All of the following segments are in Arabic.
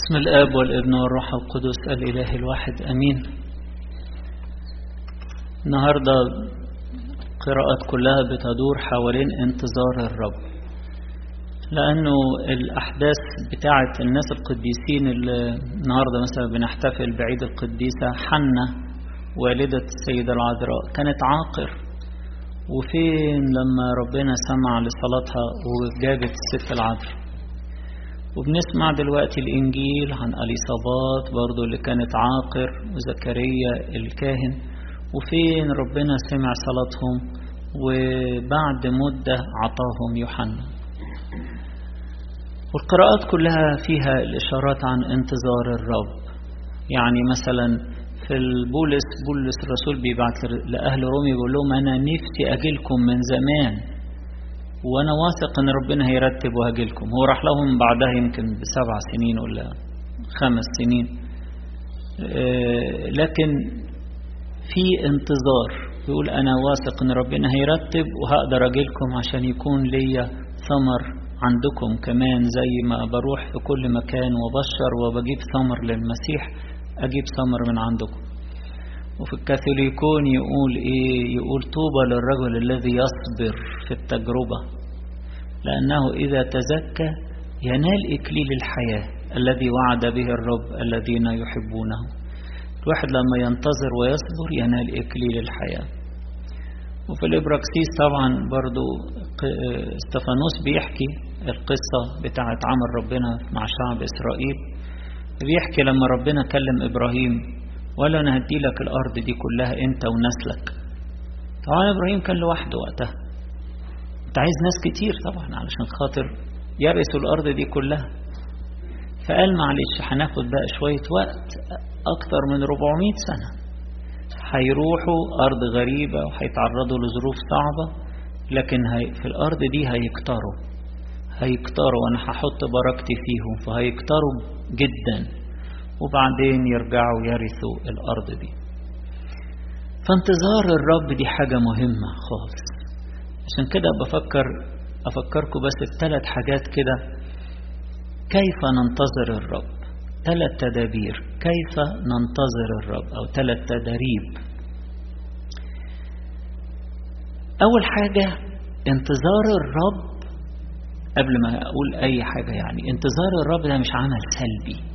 بسم الآب والابن والروح القدس الإله الواحد أمين. النهاردة قراءات كلها بتدور حوالين انتظار الرب لأنه الأحداث بتاعة الناس القديسين اللي النهاردة مثلا بنحتفل بعيد القديسة حنة والدة السيدة العذراء كانت عاقر. وفين لما ربنا سمع لصلاتها وجابت الست العذراء؟ وبنسمع دلوقتي الإنجيل عن أليصابات برضو اللي كانت عاقر وزكريا الكاهن وفين ربنا سمع صلاتهم وبعد مدة عطاهم يوحنا. والقراءات كلها فيها الإشارات عن انتظار الرب. يعني مثلا في البولس بولس الرسول بيبعت لأهل رومي بيقول لهم أنا نفسي أجيلكم من زمان. وأنا واثق إن ربنا هيرتب وهجيلكم هو راح لهم بعدها يمكن بسبع سنين ولا خمس سنين. لكن في انتظار. يقول أنا واثق إن ربنا هيرتب وهقدر أجيلكم عشان يكون ليا ثمر عندكم كمان زي ما بروح في كل مكان وبشر وبجيب ثمر للمسيح أجيب ثمر من عندكم. وفي الكاثوليكون يقول إيه؟ يقول طوبى للرجل الذي يصبر في التجربة لأنه إذا تزكى ينال إكليل الحياة الذي وعد به الرب الذين يحبونه. الواحد لما ينتظر ويصبر ينال إكليل الحياة. وفي الإبراكسيس طبعا برضو إستفانوس بيحكي القصة بتاعت عمل ربنا مع شعب إسرائيل. بيحكي لما ربنا كلم إبراهيم ولا أنا هدي لك الأرض دي كلها أنت ونسلك. طبعا إبراهيم كان لوحده وقتها. أنت عايز ناس كتير طبعا علشان خاطر يرثوا الأرض دي كلها. فقال معلش هناخد بقى شوية وقت أكتر من 400 سنة. هيروحوا أرض غريبة وهيتعرضوا لظروف صعبة لكن هي في الأرض دي هيكتروا. هيكتروا وأنا هحط بركتي فيهم فهيكتروا جدا. وبعدين يرجعوا يرثوا الأرض دي. فانتظار الرب دي حاجة مهمة خالص. عشان كده بفكر أفكركم بس الثلاث حاجات كده. كيف ننتظر الرب؟ ثلاث تدابير. كيف ننتظر الرب؟ أو ثلاث تداريب أول حاجة انتظار الرب قبل ما أقول أي حاجة يعني. انتظار الرب ده مش عمل سلبي.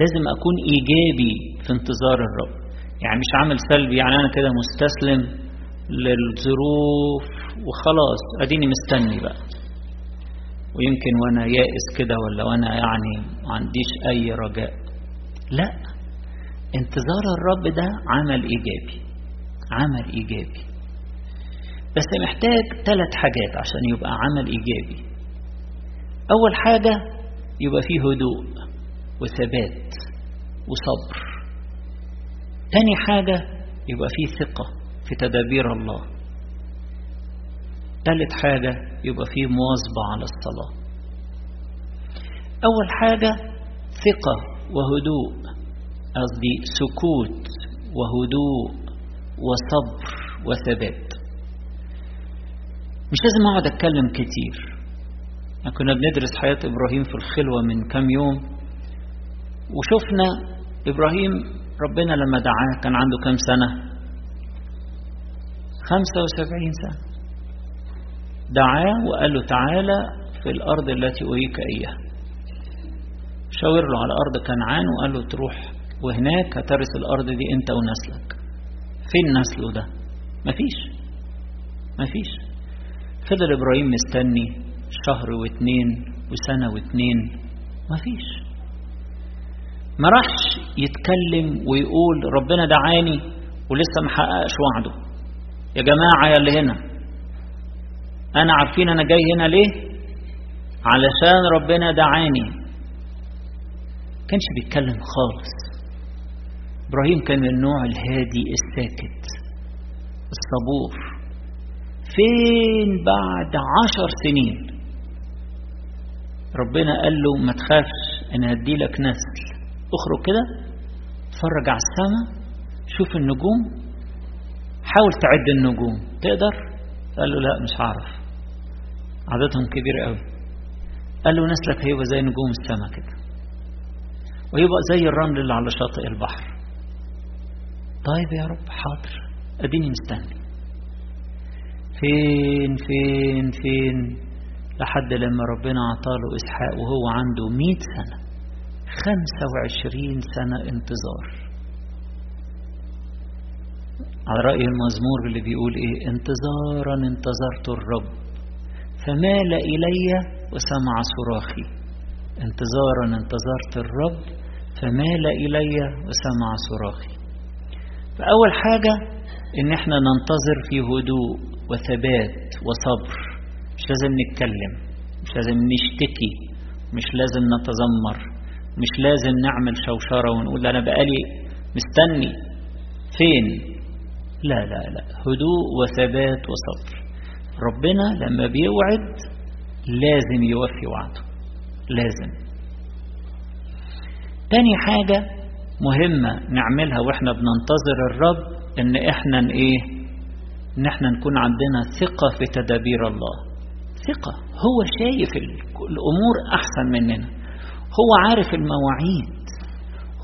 لازم أكون إيجابي في انتظار الرب. يعني مش عمل سلبي يعني أنا كده مستسلم للظروف وخلاص. أديني مستني بقى. ويمكن وأنا يائس كده ولا وأنا يعني ما عنديش أي رجاء. لا. انتظار الرب ده عمل إيجابي. عمل إيجابي. بس محتاج ثلاث حاجات عشان يبقى عمل إيجابي. أول حاجة يبقى فيه هدوء. وثبات وصبر. تاني حاجة يبقى فيه ثقة في تدابير الله. تالت حاجة يبقى فيه مواظبة على الصلاة. أول حاجة ثقة وهدوء قصدي سكوت وهدوء وصبر وثبات. مش لازم أقعد أتكلم كتير. كنا بندرس حياة إبراهيم في الخلوة من كام يوم؟ وشفنا إبراهيم ربنا لما دعاه كان عنده كام سنة؟ خمسة وسبعين سنة. دعاه وقال له تعالى في الأرض التي أريك إياها. شاور له على أرض كنعان وقال له تروح وهناك هترث الأرض دي أنت ونسلك. فين نسله ده؟ مفيش. مفيش. فضل إبراهيم مستني شهر واتنين وسنة واتنين. مفيش. ما راحش يتكلم ويقول ربنا دعاني ولسه ما حققش وعده. يا جماعة يا اللي هنا. أنا عارفين أنا جاي هنا ليه؟ علشان ربنا دعاني. كانش بيتكلم خالص. إبراهيم كان من النوع الهادي الساكت الصبور. فين بعد عشر سنين؟ ربنا قال له ما تخافش أنا هدي لك نسل. اخرج كده اتفرج على السماء شوف النجوم حاول تعد النجوم. تقدر؟ قال له لا مش هعرف عددهم كبير قوي. قال له نسلك هيبقى زي نجوم السماء كده. ويبقى زي الرمل اللي على شاطئ البحر. طيب يا رب حاضر. اديني مستني. فين فين فين؟ لحد لما ربنا عطاله إسحاق وهو عنده مئة سنة. خمسة وعشرين سنة انتظار. على رأي المزمور اللي بيقول إيه؟ انتظارا انتظرت الرب. فمال إلي وسمع صراخي. انتظارا انتظرت الرب فمال إلي وسمع صراخي. فأول حاجة إن إحنا ننتظر في هدوء وثبات وصبر. مش لازم نتكلم مش لازم نشتكي مش لازم نتذمر. مش لازم نعمل شوشرة ونقول أنا بقالي مستني. فين؟ لا لا لا. هدوء وثبات وصبر. ربنا لما بيوعد لازم يوفي وعده. لازم. تاني حاجة مهمة نعملها وإحنا بننتظر الرب إن إحنا إيه؟ إن إحنا نكون عندنا ثقة في تدابير الله. ثقة. هو شايف الأمور أحسن مننا. هو عارف المواعيد.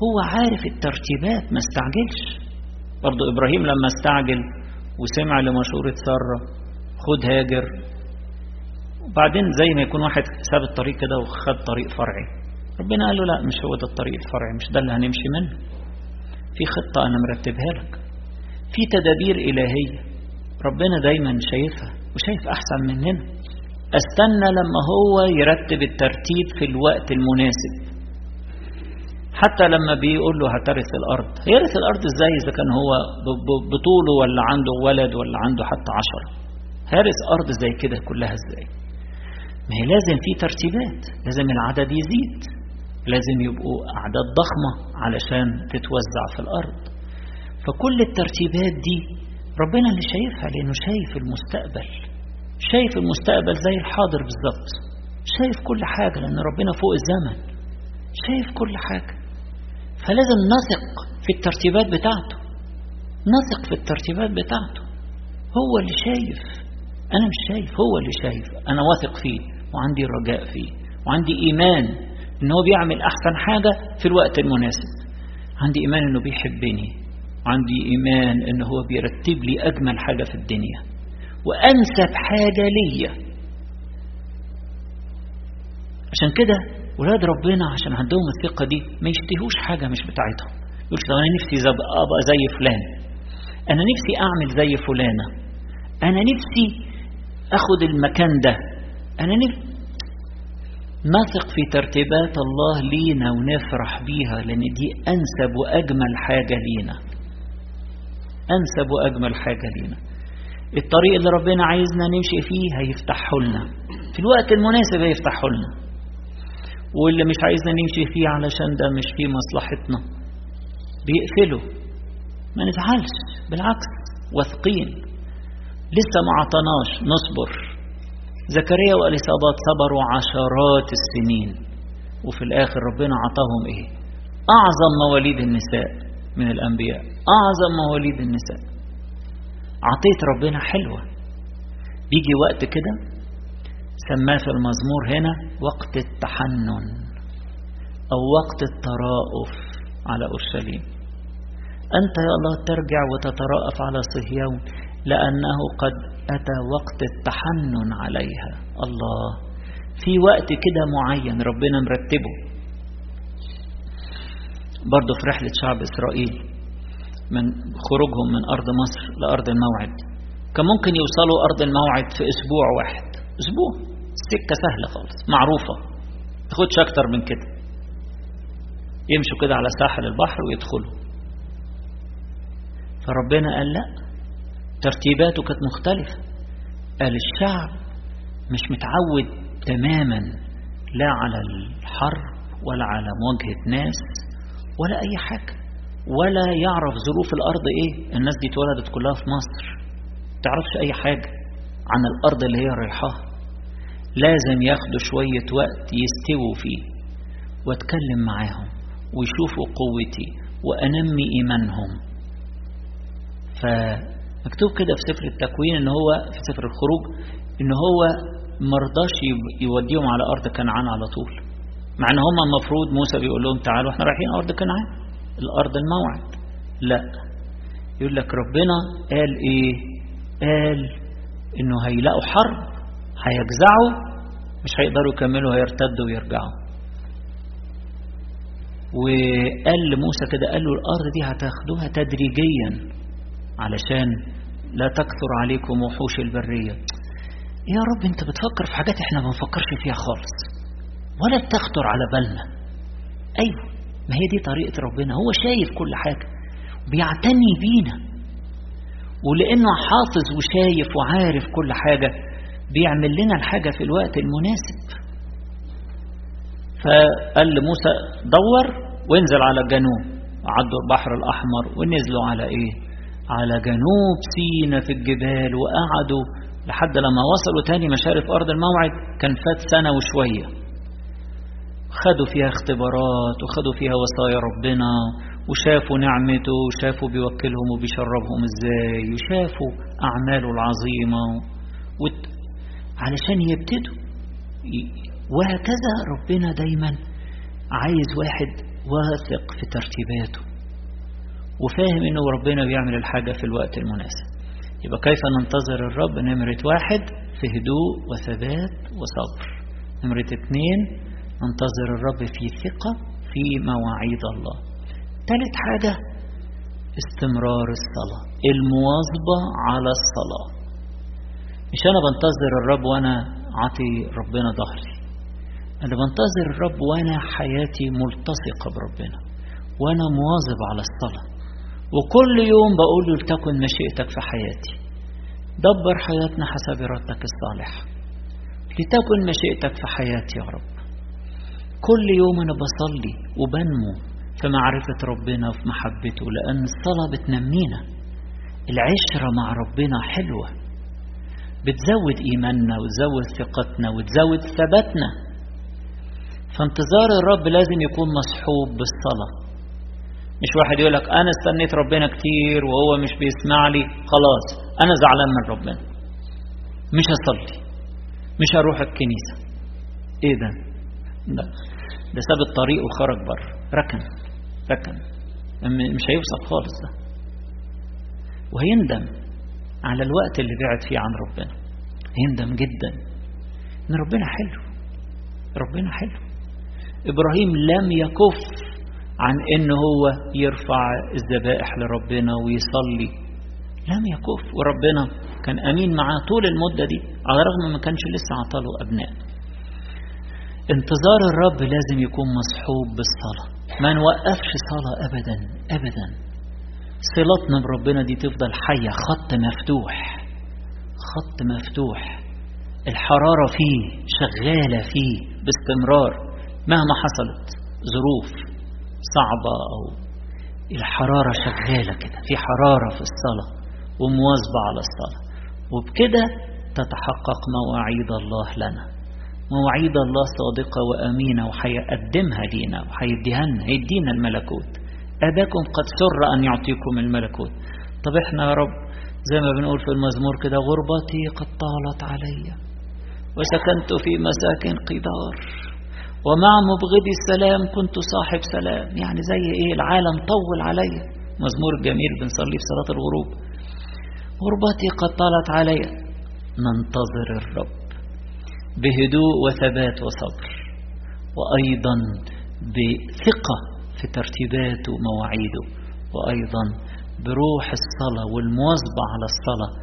هو عارف الترتيبات ما استعجلش. برضو إبراهيم لما استعجل وسمع لمشورة سارة خد هاجر. وبعدين زي ما يكون واحد ساب الطريق كده وخد طريق فرعي. ربنا قال له لا مش هو ده الطريق الفرعي مش ده اللي هنمشي منه. في خطة أنا مرتبها لك. في تدابير إلهية ربنا دايما شايفها وشايف أحسن مننا. استنى لما هو يرتب الترتيب في الوقت المناسب. حتى لما بيقول له هترث الأرض. هيرث الأرض إزاي؟ إذا كان هو بطوله ولا عنده ولد ولا عنده حتى عشرة هارث أرض زي كده كلها إزاي؟ ما هي لازم في ترتيبات. لازم العدد يزيد. لازم يبقوا أعداد ضخمة علشان تتوزع في الأرض. فكل الترتيبات دي ربنا اللي شايفها لأنه شايف المستقبل. شايف المستقبل زي الحاضر بالظبط. شايف كل حاجة لأن ربنا فوق الزمن. شايف كل حاجة. فلازم نثق في الترتيبات بتاعته. نثق في الترتيبات بتاعته. هو اللي شايف. أنا مش شايف هو اللي شايف. أنا واثق فيه وعندي رجاء فيه وعندي إيمان إن هو بيعمل أحسن حاجة في الوقت المناسب. عندي إيمان إنه بيحبني وعندي إيمان إن هو بيرتب لي أجمل حاجة في الدنيا. وأنسب حاجة ليا. عشان كده ولاد ربنا عشان عندهم الثقة دي ما يشتهوش حاجة مش بتاعتهم. يقول طب أنا نفسي أبقى زي فلان. أنا نفسي أعمل زي فلانة. أنا نفسي أخد المكان ده. أنا نفسي نثق في ترتيبات الله لينا ونفرح بيها لأن دي أنسب وأجمل حاجة لينا. أنسب وأجمل حاجة لينا. الطريق اللي ربنا عايزنا نمشي فيه هيفتحه لنا في الوقت المناسب هيفتحه لنا واللي مش عايزنا نمشي فيه علشان ده مش فيه مصلحتنا. بيقفله ما نزعلش. بالعكس واثقين. لسه ما عطناش. نصبر. زكريا واليصابات صبروا عشرات السنين. وفي الآخر ربنا عطاهم إيه؟ أعظم مواليد النساء من الأنبياء. أعظم مواليد النساء. عطية ربنا حلوة. بيجي وقت كده سماه في المزمور هنا وقت التحنن أو وقت التراؤف على أورشليم. أنت يا الله ترجع وتتراءف على صهيون لأنه قد أتى وقت التحنن عليها. الله في وقت كده معين ربنا مرتبه. برضه في رحلة شعب إسرائيل من خروجهم من أرض مصر لأرض الموعد. كان ممكن يوصلوا أرض الموعد في أسبوع واحد. أسبوع. سكة سهلة خالص. معروفة. تاخدش أكتر من كده. يمشوا كده على ساحل البحر ويدخلوا. فربنا قال لأ. ترتيباته كانت مختلفة. قال الشعب مش متعود تماما لا على الحرب ولا على مواجهة ناس ولا أي حاجة. ولا يعرف ظروف الأرض إيه؟ الناس دي اتولدت كلها في مصر. تعرفش أي حاجة عن الأرض اللي هي رايحاها؟ لازم ياخدوا شوية وقت يستووا فيه واتكلم معاهم ويشوفوا قوتي وأنمي إيمانهم. ف مكتوب كده في سفر التكوين إن هو في سفر الخروج إن هو مرضاش يوديهم على أرض كنعان على طول. مع إن هم المفروض موسى بيقول لهم تعالوا إحنا رايحين أرض كنعان. الأرض الموعد. لا. يقول لك ربنا قال إيه؟ قال إنه هيلاقوا حرب هيجزعوا مش هيقدروا يكملوا هيرتدوا ويرجعوا. وقال لموسى كده قال له الأرض دي هتاخدوها تدريجيا علشان لا تكثر عليكم وحوش البرية. يا رب أنت بتفكر في حاجات إحنا ما بنفكرش فيها خالص. ولا تخطر على بالنا. أيوه. ما هي دي طريقة ربنا؟ هو شايف كل حاجة بيعتني بينا. ولأنه حافظ وشايف وعارف كل حاجة بيعمل لنا الحاجة في الوقت المناسب. فقال لموسى دور وانزل على الجنوب. عدوا البحر الأحمر. ونزلوا على إيه؟ على جنوب سينا في الجبال. وقعدوا لحد لما وصلوا تاني مشارف أرض الموعد. كان فات سنة وشوية. خدوا فيها اختبارات وخدوا فيها وصايا ربنا وشافوا نعمته وشافوا بيوكلهم وبيشربهم إزاي وشافوا أعماله العظيمة. وت... علشان يبتدوا وهكذا ربنا دايما عايز واحد واثق في ترتيباته وفاهم إنه ربنا بيعمل الحاجة في الوقت المناسب. يبقى كيف ننتظر الرب؟ نمرة واحد في هدوء وثبات وصبر. نمرة اتنين ننتظر الرب في ثقة في مواعيد الله. ثالث حاجة استمرار الصلاة المواظبة على الصلاة. مش أنا بنتظر الرب وأنا عطي ربنا ظهري. أنا بنتظر الرب وأنا حياتي ملتصقة بربنا وأنا مواظب على الصلاة. وكل يوم بقول له لتكن مشيئتك في حياتي. دبر حياتنا حسب إرادتك الصالحة لتكن مشيئتك في حياتي يا رب. كل يوم أنا بصلي وبنمو في معرفة ربنا وفي محبته لأن الصلاة بتنمينا. العشرة مع ربنا حلوة. بتزود إيماننا وتزود ثقتنا وتزود ثباتنا. فانتظار الرب لازم يكون مصحوب بالصلاة. مش واحد يقول لك أنا استنيت ربنا كتير وهو مش بيسمع لي خلاص أنا زعلان من ربنا. مش هصلي. مش هروح الكنيسة. إيه ده لا. ده ساب الطريق وخرج بره. ركن. ركن. مش هيوصل خالص ده. وهيندم على الوقت اللي بعد فيه عن ربنا. هيندم جدا. إن ربنا حلو. ربنا حلو. إبراهيم لم يكف عن إن هو يرفع الذبائح لربنا ويصلي. لم يكف. وربنا كان أمين معاه طول المدة دي على الرغم ما كانش لسه عطاله أبناء. انتظار الرب لازم يكون مصحوب بالصلاة. ما نوقفش صلاة ابدا ابدا. صلاتنا بربنا دي تفضل حية خط مفتوح خط مفتوح. الحرارة فيه شغالة فيه باستمرار مهما حصلت ظروف صعبة أو الحرارة شغالة كده في حرارة في الصلاة ومواظبة على الصلاة. وبكده تتحقق مواعيد الله لنا. مواعيد الله صادقة وأمينة وهيقدمها لينا وهيديها لنا هيدينا الملكوت. أباكم قد سر أن يعطيكم الملكوت. طب إحنا يا رب زي ما بنقول في المزمور كده غربتي قد طالت علي وسكنت في مساكن قدار ومع مبغضي السلام كنت صاحب سلام. يعني زي إيه؟ العالم طول عليا مزمور جميل بنصليه في صلاة الغروب. غربتي قد طالت علي. ننتظر الرب. بهدوء وثبات وصبر وأيضا بثقة في ترتيباته ومواعيده وأيضا بروح الصلاة والمواظبة على الصلاة.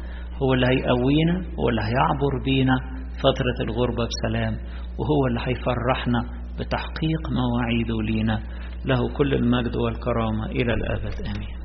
هو اللي هيقوينا هو اللي هيعبر بينا فترة الغربة بسلام وهو اللي هيفرحنا بتحقيق مواعيده لينا. له كل المجد والكرامة إلى الأبد. آمين.